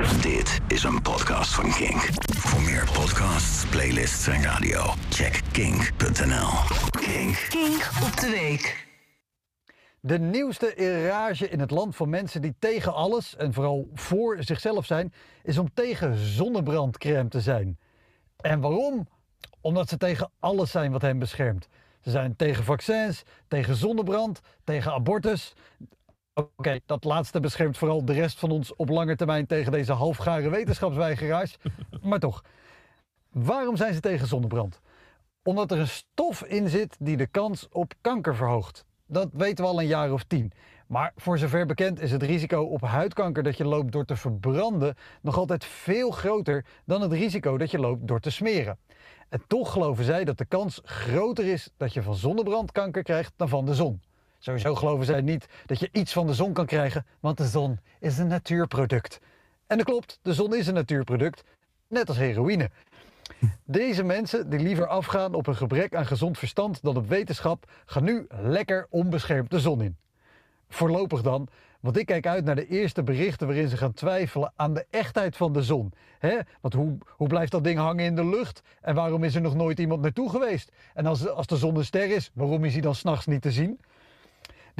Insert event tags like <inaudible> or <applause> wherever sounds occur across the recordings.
Dit is een podcast van Kink. Voor meer podcasts, playlists en radio, check kink.nl. Kink. Kink op de week. De nieuwste irage in het land van mensen die tegen alles en vooral voor zichzelf zijn, is om tegen zonnebrandcrème te zijn. En waarom? Omdat ze tegen alles zijn wat hen beschermt. Ze zijn tegen vaccins, tegen zonnebrand, tegen abortus. Oké, dat laatste beschermt vooral de rest van ons op lange termijn tegen deze halfgare wetenschapsweigeraars. <laughs> maar toch, waarom zijn ze tegen zonnebrand? Omdat er een stof in zit die de kans op kanker verhoogt. Dat weten we al een jaar of tien. Maar voor zover bekend is het risico op huidkanker dat je loopt door te verbranden nog altijd veel groter dan het risico dat je loopt door te smeren. En toch geloven zij dat de kans groter is dat je van zonnebrand kanker krijgt dan van de zon. Sowieso geloven zij niet dat je iets van de zon kan krijgen, want de zon is een natuurproduct. En dat klopt, de zon is een natuurproduct, net als heroïne. Deze mensen die liever afgaan op een gebrek aan gezond verstand dan op wetenschap, gaan nu lekker onbeschermd de zon in. Voorlopig dan, want ik kijk uit naar de eerste berichten waarin ze gaan twijfelen aan de echtheid van de zon. Want hoe, hoe blijft dat ding hangen in de lucht? En waarom is er nog nooit iemand naartoe geweest? En als, als de zon een ster is, waarom is hij dan s'nachts niet te zien?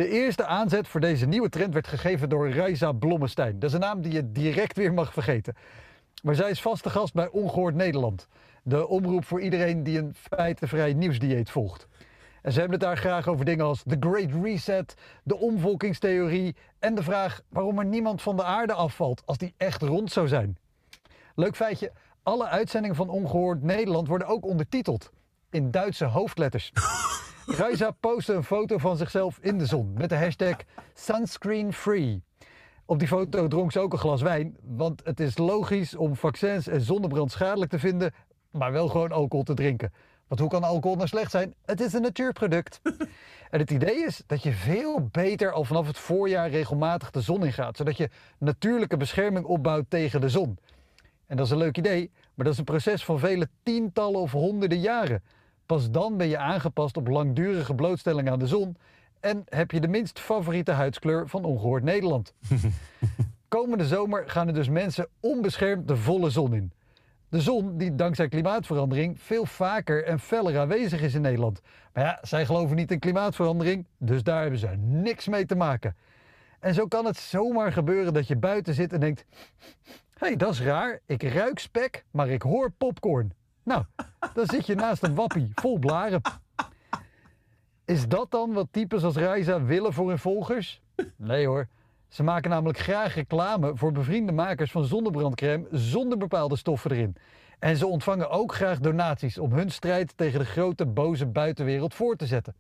De eerste aanzet voor deze nieuwe trend werd gegeven door Reisa Blommestein. Dat is een naam die je direct weer mag vergeten. Maar zij is vaste gast bij Ongehoord Nederland. De omroep voor iedereen die een feitenvrij nieuwsdieet volgt. En ze hebben het daar graag over dingen als de Great Reset, de omvolkingstheorie en de vraag waarom er niemand van de aarde afvalt als die echt rond zou zijn. Leuk feitje, alle uitzendingen van Ongehoord Nederland worden ook ondertiteld in Duitse hoofdletters. <laughs> Reisa postte een foto van zichzelf in de zon met de hashtag sunscreen free. Op die foto dronk ze ook een glas wijn, want het is logisch om vaccins en zonnebrand schadelijk te vinden, maar wel gewoon alcohol te drinken. Want hoe kan alcohol nou slecht zijn? Het is een natuurproduct. <laughs> en het idee is dat je veel beter al vanaf het voorjaar regelmatig de zon ingaat, zodat je natuurlijke bescherming opbouwt tegen de zon. En dat is een leuk idee, maar dat is een proces van vele tientallen of honderden jaren. Pas dan ben je aangepast op langdurige blootstelling aan de zon en heb je de minst favoriete huidskleur van ongehoord Nederland. <laughs> Komende zomer gaan er dus mensen onbeschermd de volle zon in. De zon die dankzij klimaatverandering veel vaker en feller aanwezig is in Nederland. Maar ja, zij geloven niet in klimaatverandering, dus daar hebben ze niks mee te maken. En zo kan het zomaar gebeuren dat je buiten zit en denkt... Hé, hey, dat is raar. Ik ruik spek, maar ik hoor popcorn. Nou, dan zit je naast een wappie vol blaren. Is dat dan wat types als Reisa willen voor hun volgers? Nee hoor. Ze maken namelijk graag reclame voor bevriende makers van zonnebrandcrème zonder bepaalde stoffen erin. En ze ontvangen ook graag donaties om hun strijd tegen de grote boze buitenwereld voor te zetten.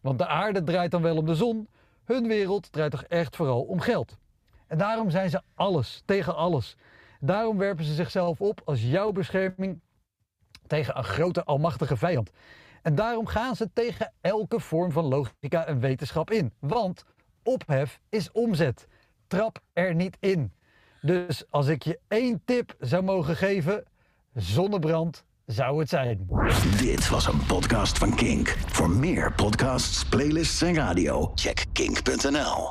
Want de aarde draait dan wel om de zon, hun wereld draait toch echt vooral om geld. En daarom zijn ze alles tegen alles. Daarom werpen ze zichzelf op als jouw bescherming tegen een grote almachtige vijand. En daarom gaan ze tegen elke vorm van logica en wetenschap in. Want ophef is omzet. Trap er niet in. Dus als ik je één tip zou mogen geven, zonnebrand zou het zijn. Dit was een podcast van Kink. Voor meer podcasts, playlists en radio, check kink.nl.